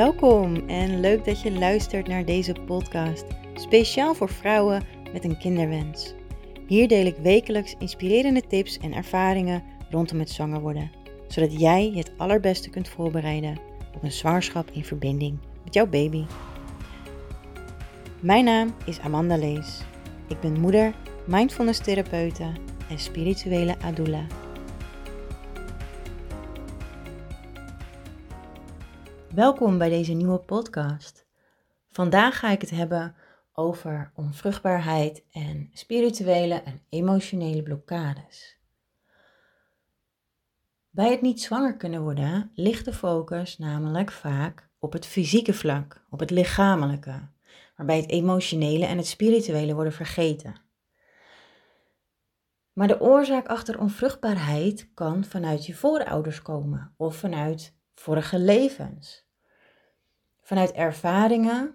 Welkom en leuk dat je luistert naar deze podcast, speciaal voor vrouwen met een kinderwens. Hier deel ik wekelijks inspirerende tips en ervaringen rondom het zwanger worden, zodat jij het allerbeste kunt voorbereiden op een zwangerschap in verbinding met jouw baby. Mijn naam is Amanda Lees. Ik ben moeder, mindfulness therapeute en spirituele adula. Welkom bij deze nieuwe podcast. Vandaag ga ik het hebben over onvruchtbaarheid en spirituele en emotionele blokkades. Bij het niet zwanger kunnen worden ligt de focus namelijk vaak op het fysieke vlak, op het lichamelijke, waarbij het emotionele en het spirituele worden vergeten. Maar de oorzaak achter onvruchtbaarheid kan vanuit je voorouders komen of vanuit vorige levens. Vanuit ervaringen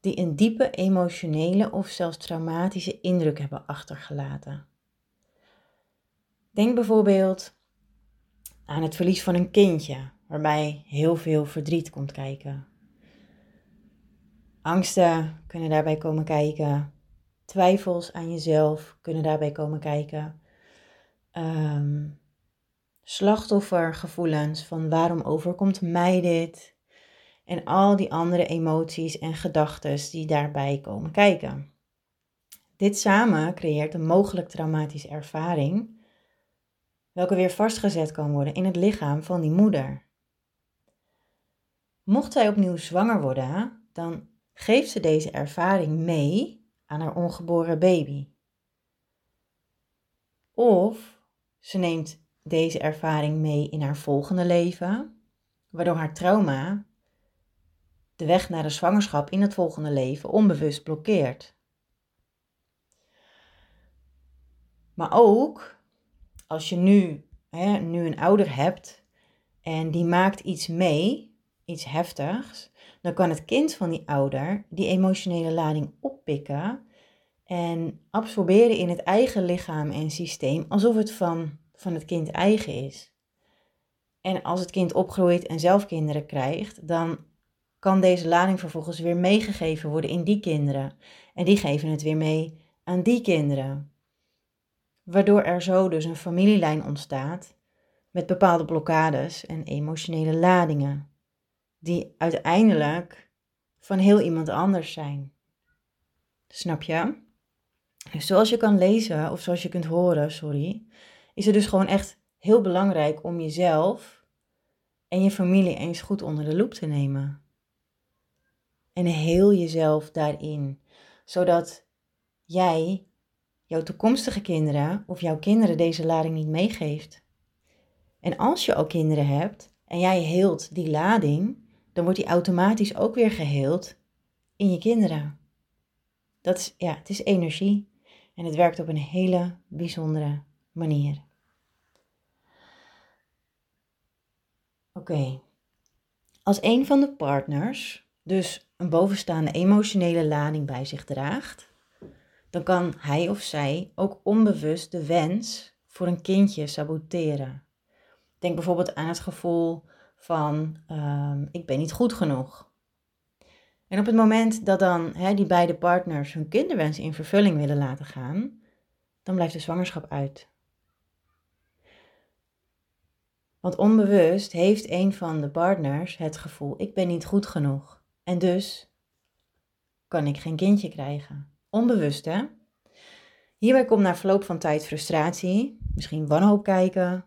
die een diepe emotionele of zelfs traumatische indruk hebben achtergelaten. Denk bijvoorbeeld aan het verlies van een kindje, waarbij heel veel verdriet komt kijken. Angsten kunnen daarbij komen kijken. Twijfels aan jezelf kunnen daarbij komen kijken. Um, slachtoffergevoelens van waarom overkomt mij dit? En al die andere emoties en gedachten die daarbij komen kijken. Dit samen creëert een mogelijk traumatische ervaring, welke weer vastgezet kan worden in het lichaam van die moeder. Mocht zij opnieuw zwanger worden, dan geeft ze deze ervaring mee aan haar ongeboren baby. Of ze neemt deze ervaring mee in haar volgende leven, waardoor haar trauma de weg naar de zwangerschap in het volgende leven onbewust blokkeert. Maar ook als je nu, hè, nu een ouder hebt en die maakt iets mee, iets heftigs, dan kan het kind van die ouder die emotionele lading oppikken en absorberen in het eigen lichaam en systeem alsof het van, van het kind eigen is. En als het kind opgroeit en zelf kinderen krijgt, dan kan deze lading vervolgens weer meegegeven worden in die kinderen. En die geven het weer mee aan die kinderen. Waardoor er zo dus een familielijn ontstaat met bepaalde blokkades en emotionele ladingen, die uiteindelijk van heel iemand anders zijn. Snap je? Dus zoals je kan lezen, of zoals je kunt horen, sorry, is het dus gewoon echt heel belangrijk om jezelf en je familie eens goed onder de loep te nemen. En heel jezelf daarin, zodat jij jouw toekomstige kinderen of jouw kinderen deze lading niet meegeeft. En als je al kinderen hebt en jij heelt die lading, dan wordt die automatisch ook weer geheeld in je kinderen. Dat is, ja, het is energie en het werkt op een hele bijzondere manier. Oké, als een van de partners dus een bovenstaande emotionele lading bij zich draagt, dan kan hij of zij ook onbewust de wens voor een kindje saboteren. Denk bijvoorbeeld aan het gevoel van ehm, ik ben niet goed genoeg. En op het moment dat dan die beide partners hun kinderwens in vervulling willen laten gaan, dan blijft de zwangerschap uit. Want onbewust heeft een van de partners het gevoel ik ben niet goed genoeg. En dus kan ik geen kindje krijgen. Onbewust, hè? Hierbij komt na verloop van tijd frustratie, misschien wanhoop kijken.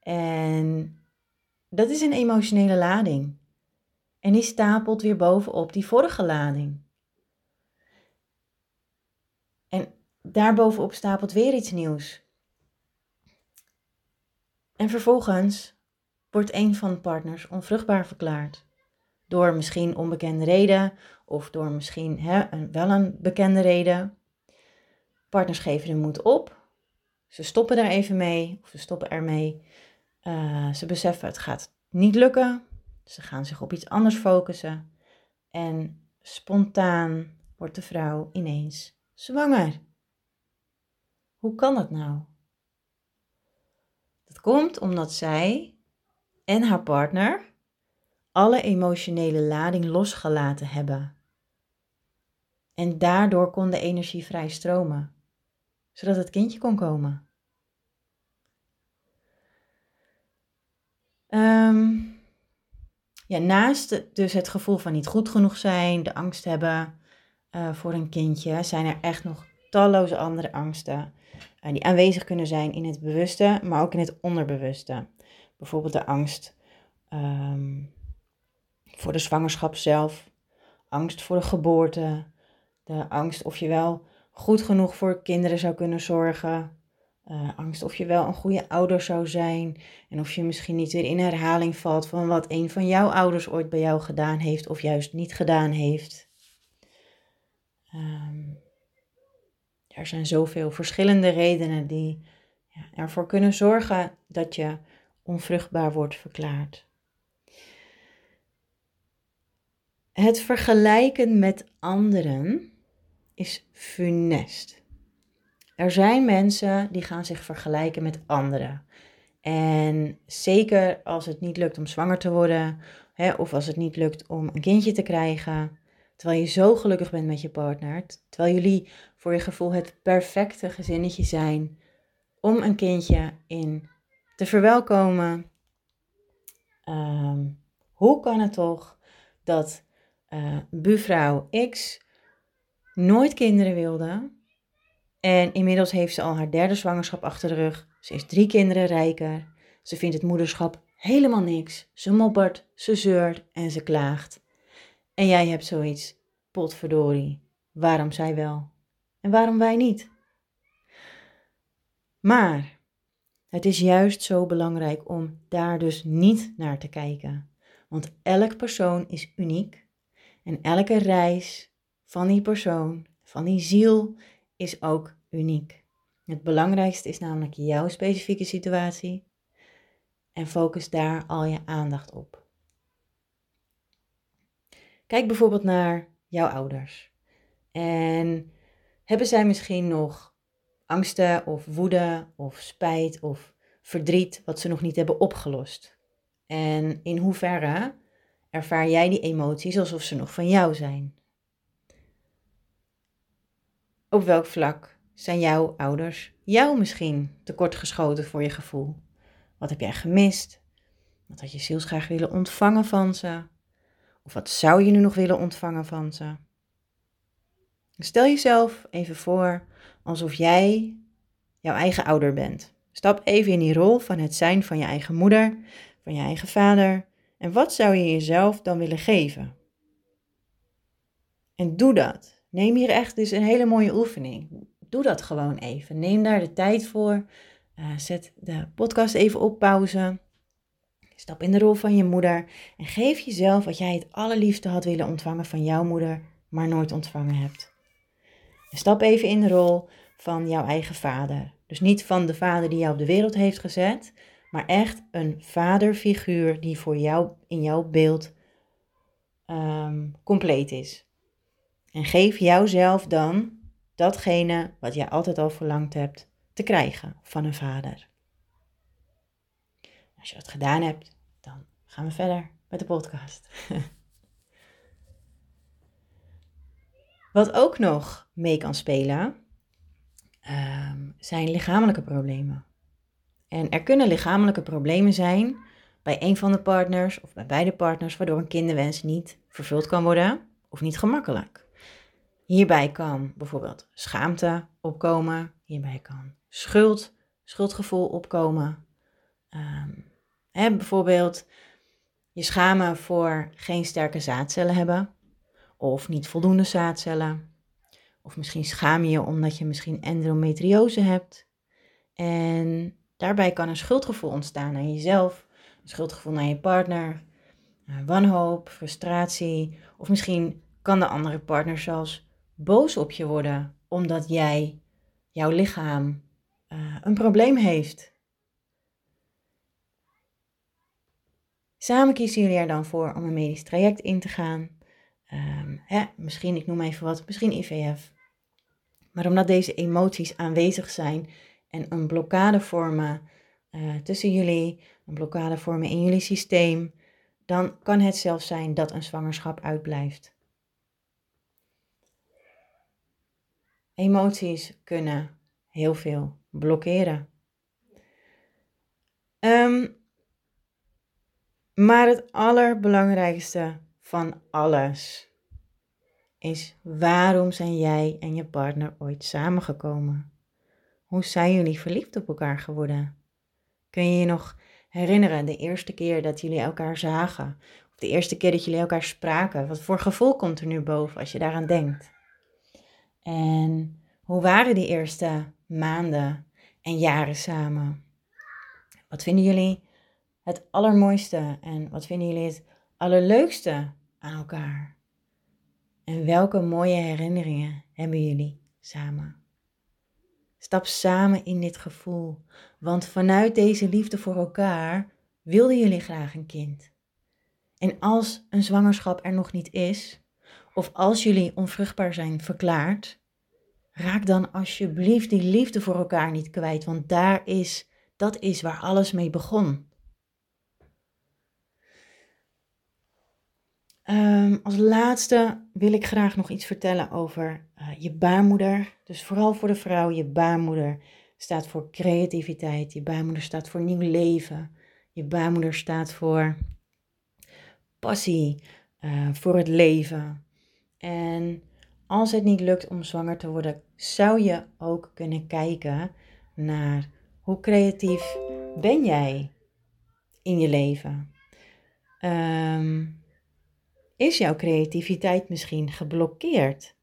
En dat is een emotionele lading. En die stapelt weer bovenop die vorige lading. En daarbovenop stapelt weer iets nieuws. En vervolgens wordt een van de partners onvruchtbaar verklaard. Door misschien onbekende reden of door misschien hè, een, wel een bekende reden. Partners geven de moed op. Ze stoppen daar even mee of ze stoppen ermee. Uh, ze beseffen het gaat niet lukken. Ze gaan zich op iets anders focussen. En spontaan wordt de vrouw ineens zwanger. Hoe kan dat nou? Dat komt omdat zij en haar partner alle emotionele lading losgelaten hebben. En daardoor kon de energie vrij stromen, zodat het kindje kon komen. Ehm, ja, naast dus het gevoel van niet goed genoeg zijn, de angst hebben uh, voor een kindje, zijn er echt nog talloze andere angsten uh, die aanwezig kunnen zijn in het bewuste, maar ook in het onderbewuste. Bijvoorbeeld de angst um, voor de zwangerschap zelf, angst voor de geboorte, de angst of je wel goed genoeg voor kinderen zou kunnen zorgen, uh, angst of je wel een goede ouder zou zijn en of je misschien niet weer in herhaling valt van wat een van jouw ouders ooit bij jou gedaan heeft of juist niet gedaan heeft. Um, er zijn zoveel verschillende redenen die ja, ervoor kunnen zorgen dat je onvruchtbaar wordt verklaard. Het vergelijken met anderen is funest. Er zijn mensen die gaan zich vergelijken met anderen. En zeker als het niet lukt om zwanger te worden, hè, of als het niet lukt om een kindje te krijgen, terwijl je zo gelukkig bent met je partner, terwijl jullie voor je gevoel het perfecte gezinnetje zijn om een kindje in te verwelkomen. Um, hoe kan het toch dat uh, buurvrouw X nooit kinderen wilde en inmiddels heeft ze al haar derde zwangerschap achter de rug. Ze is drie kinderen rijker. Ze vindt het moederschap helemaal niks. Ze moppert, ze zeurt en ze klaagt. En jij hebt zoiets, potverdorie, waarom zij wel en waarom wij niet? Maar het is juist zo belangrijk om daar dus niet naar te kijken. Want elk persoon is uniek en elke reis van die persoon, van die ziel, is ook uniek. Het belangrijkste is namelijk jouw specifieke situatie en focus daar al je aandacht op. Kijk bijvoorbeeld naar jouw ouders. En hebben zij misschien nog angsten of woede of spijt of verdriet wat ze nog niet hebben opgelost? En in hoeverre ervaar jij die emoties alsof ze nog van jou zijn? Op welk vlak zijn jouw ouders jou misschien tekortgeschoten voor je gevoel? Wat heb jij gemist? Wat had je zielsgraag willen ontvangen van ze? Of wat zou je nu nog willen ontvangen van ze? Stel jezelf even voor alsof jij jouw eigen ouder bent. Stap even in die rol van het zijn van je eigen moeder, van je eigen vader. En wat zou je jezelf dan willen geven? En doe dat. Neem hier echt dus een hele mooie oefening. Doe dat gewoon even. Neem daar de tijd voor. Uh, zet de podcast even op pauze. Stap in de rol van je moeder en geef jezelf wat jij het allerliefste had willen ontvangen van jouw moeder, maar nooit ontvangen hebt. En stap even in de rol van jouw eigen vader. Dus niet van de vader die jou op de wereld heeft gezet, maar echt een vaderfiguur die voor jou in jouw beeld um, compleet is. En geef jouzelf dan datgene wat jij altijd al verlangd hebt te krijgen van een vader. Als je dat gedaan hebt, dan gaan we verder met de podcast. Wat ook nog mee kan spelen, ehm, zijn lichamelijke problemen. En er kunnen lichamelijke problemen zijn bij een van de partners of bij beide partners, waardoor een kinderwens niet vervuld kan worden of niet gemakkelijk. Hierbij kan bijvoorbeeld schaamte opkomen, hierbij kan schuld, schuldgevoel opkomen. Um, hè, bijvoorbeeld je schamen voor geen sterke zaadcellen hebben of niet voldoende zaadcellen. Of misschien schaam je je omdat je misschien endometriose hebt. En daarbij kan een schuldgevoel ontstaan naar jezelf, een schuldgevoel naar je partner, eh, wanhoop, frustratie. Of misschien kan de andere partner zelfs boos op je worden omdat jij, jouw lichaam, uh, een probleem heeft. Samen kiezen jullie er dan voor om een medisch traject in te gaan. Um, hè, misschien, ik noem even wat, misschien IVF. Maar omdat deze emoties aanwezig zijn en een blokkade vormen uh, tussen jullie, een blokkade vormen in jullie systeem, dan kan het zelfs zijn dat een zwangerschap uitblijft. Emoties kunnen heel veel blokkeren. Ehm, maar het allerbelangrijkste van alles is waarom zijn jij en je partner ooit samengekomen? Hoe zijn jullie verliefd op elkaar geworden? Kun je je nog herinneren de eerste keer dat jullie elkaar zagen? Of de eerste keer dat jullie elkaar spraken? Wat voor gevoel komt er nu boven als je daaraan denkt? En hoe waren die eerste maanden en jaren samen? Wat vinden jullie het allermooiste en wat vinden jullie het allerleukste aan elkaar? En welke mooie herinneringen hebben jullie samen? Stap samen in dit gevoel, want vanuit deze liefde voor elkaar wilden jullie graag een kind. En als een zwangerschap er nog niet is, of als jullie onvruchtbaar zijn verklaard, raak dan alsjeblieft die liefde voor elkaar niet kwijt, want daar is, dat is waar alles mee begon. Um, als laatste wil ik graag nog iets vertellen over uh, je baarmoeder. Dus vooral voor de vrouw, je baarmoeder staat voor creativiteit. Je baarmoeder staat voor nieuw leven. Je baarmoeder staat voor passie, uh, voor het leven. En als het niet lukt om zwanger te worden, zou je ook kunnen kijken naar hoe creatief ben jij in je leven. Um, is jouw creativiteit misschien geblokkeerd?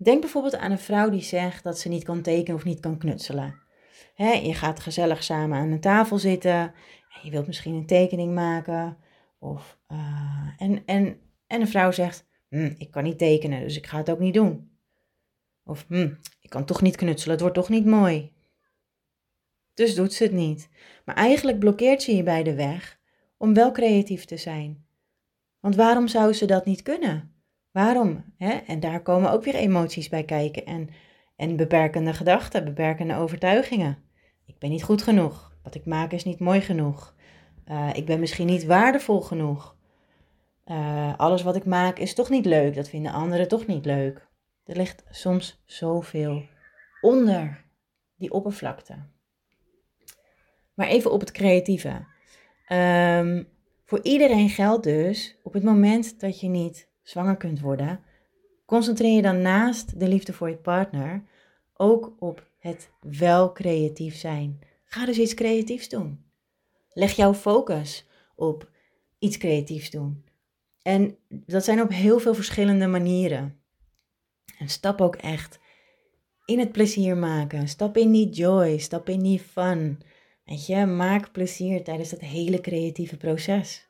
Denk bijvoorbeeld aan een vrouw die zegt dat ze niet kan tekenen of niet kan knutselen. je gaat gezellig samen aan een tafel zitten en je wilt misschien een tekening maken. Of, uh, en, en, en een vrouw zegt, hm, ik kan niet tekenen, dus ik ga het ook niet doen. Of, hm, ik kan toch niet knutselen, het wordt toch niet mooi. Dus doet ze het niet. Maar eigenlijk blokkeert ze je bij de weg om wel creatief te zijn. Want waarom zou ze dat niet kunnen? Waarom? Hè? En daar komen ook weer emoties bij kijken en, en beperkende gedachten, beperkende overtuigingen. Ik ben niet goed genoeg. Wat ik maak is niet mooi genoeg. Uh, ik ben misschien niet waardevol genoeg. Uh, alles wat ik maak is toch niet leuk. Dat vinden anderen toch niet leuk. Er ligt soms zoveel onder die oppervlakte. Maar even op het creatieve. Um, voor iedereen geldt dus, op het moment dat je niet zwanger kunt worden, concentreer je dan naast de liefde voor je partner ook op het wel creatief zijn. Ga dus iets creatiefs doen. Leg jouw focus op iets creatiefs doen. En dat zijn op heel veel verschillende manieren. En stap ook echt in het plezier maken. Stap in die joy, stap in die fun. Weet je, maak plezier tijdens dat hele creatieve proces.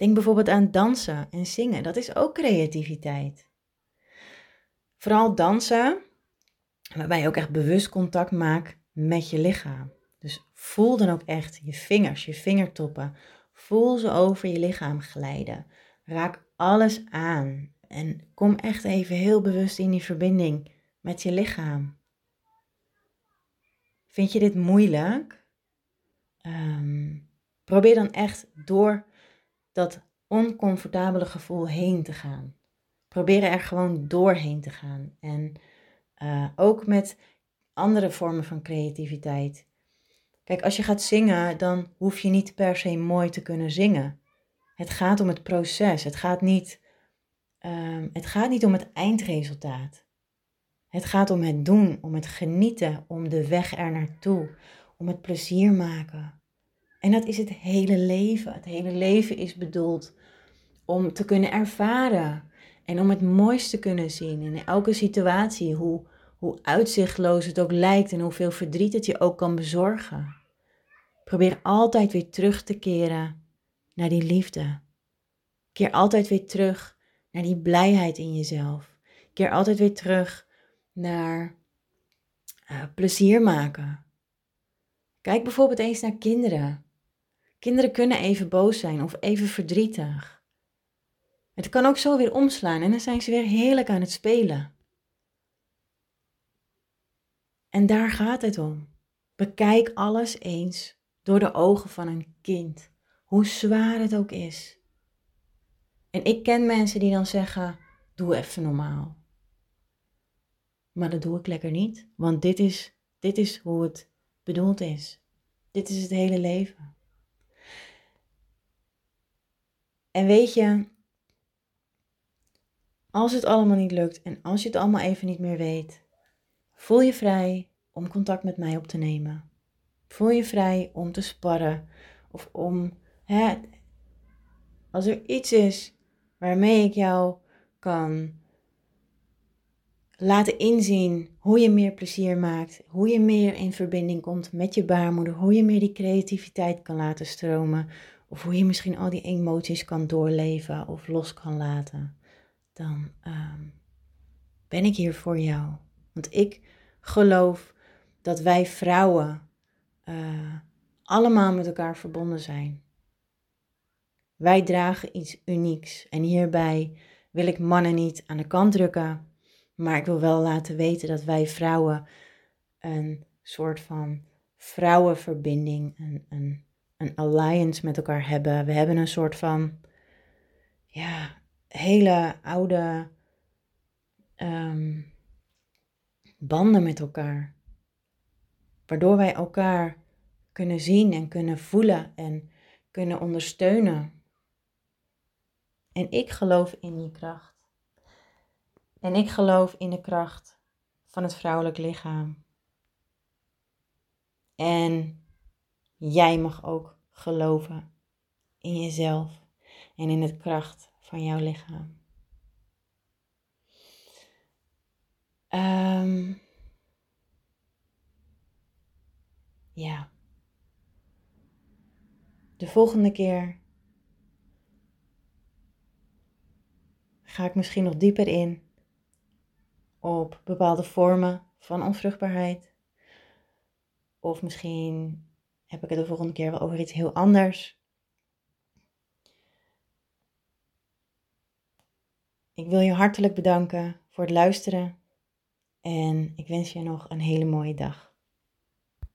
Denk bijvoorbeeld aan dansen en zingen. Dat is ook creativiteit. Vooral dansen, waarbij je ook echt bewust contact maakt met je lichaam. Dus voel dan ook echt je vingers, je vingertoppen. Voel ze over je lichaam glijden. Raak alles aan. En kom echt even heel bewust in die verbinding met je lichaam. Vind je dit moeilijk? Ehm, probeer dan echt door dat oncomfortabele gevoel heen te gaan. Probeer er gewoon doorheen te gaan. En uh, ook met andere vormen van creativiteit. Kijk, als je gaat zingen, dan hoef je niet per se mooi te kunnen zingen. Het gaat om het proces. Het gaat niet, um, het gaat niet om het eindresultaat. Het gaat om het doen, om het genieten, om de weg er naartoe, om het plezier maken. En dat is het hele leven. Het hele leven is bedoeld om te kunnen ervaren en om het mooiste te kunnen zien in elke situatie, hoe, hoe uitzichtloos het ook lijkt en hoeveel verdriet het je ook kan bezorgen. Probeer altijd weer terug te keren naar die liefde. Keer altijd weer terug naar die blijheid in jezelf. Keer altijd weer terug naar uh, plezier maken. Kijk bijvoorbeeld eens naar kinderen. Kinderen kunnen even boos zijn of even verdrietig. Het kan ook zo weer omslaan en dan zijn ze weer heerlijk aan het spelen. En daar gaat het om. Bekijk alles eens door de ogen van een kind. Hoe zwaar het ook is. En ik ken mensen die dan zeggen: Doe even normaal. Maar dat doe ik lekker niet, want dit is, dit is hoe het bedoeld is. Dit is het hele leven. En weet je, als het allemaal niet lukt en als je het allemaal even niet meer weet, voel je vrij om contact met mij op te nemen. Voel je vrij om te sparren of om, hè, als er iets is waarmee ik jou kan laten inzien hoe je meer plezier maakt, hoe je meer in verbinding komt met je baarmoeder, hoe je meer die creativiteit kan laten stromen, of hoe je misschien al die emoties kan doorleven of los kan laten, dan ehm, ben ik hier voor jou. Want ik geloof dat wij vrouwen uh, allemaal met elkaar verbonden zijn. Wij dragen iets unieks en hierbij wil ik mannen niet aan de kant drukken, maar ik wil wel laten weten dat wij vrouwen een soort van vrouwenverbinding, een, een alliance met elkaar hebben. We hebben een soort van, ja, hele oude um, banden met elkaar. Waardoor wij elkaar kunnen zien en kunnen voelen en kunnen ondersteunen. En ik geloof in die kracht. En ik geloof in de kracht van het vrouwelijk lichaam. En jij mag ook geloven in jezelf en in de kracht van jouw lichaam. Um, ja. De volgende keer ga ik misschien nog dieper in op bepaalde vormen van onvruchtbaarheid. Of misschien heb ik het de volgende keer wel over iets heel anders. Ik wil je hartelijk bedanken voor het luisteren en ik wens je nog een hele mooie dag.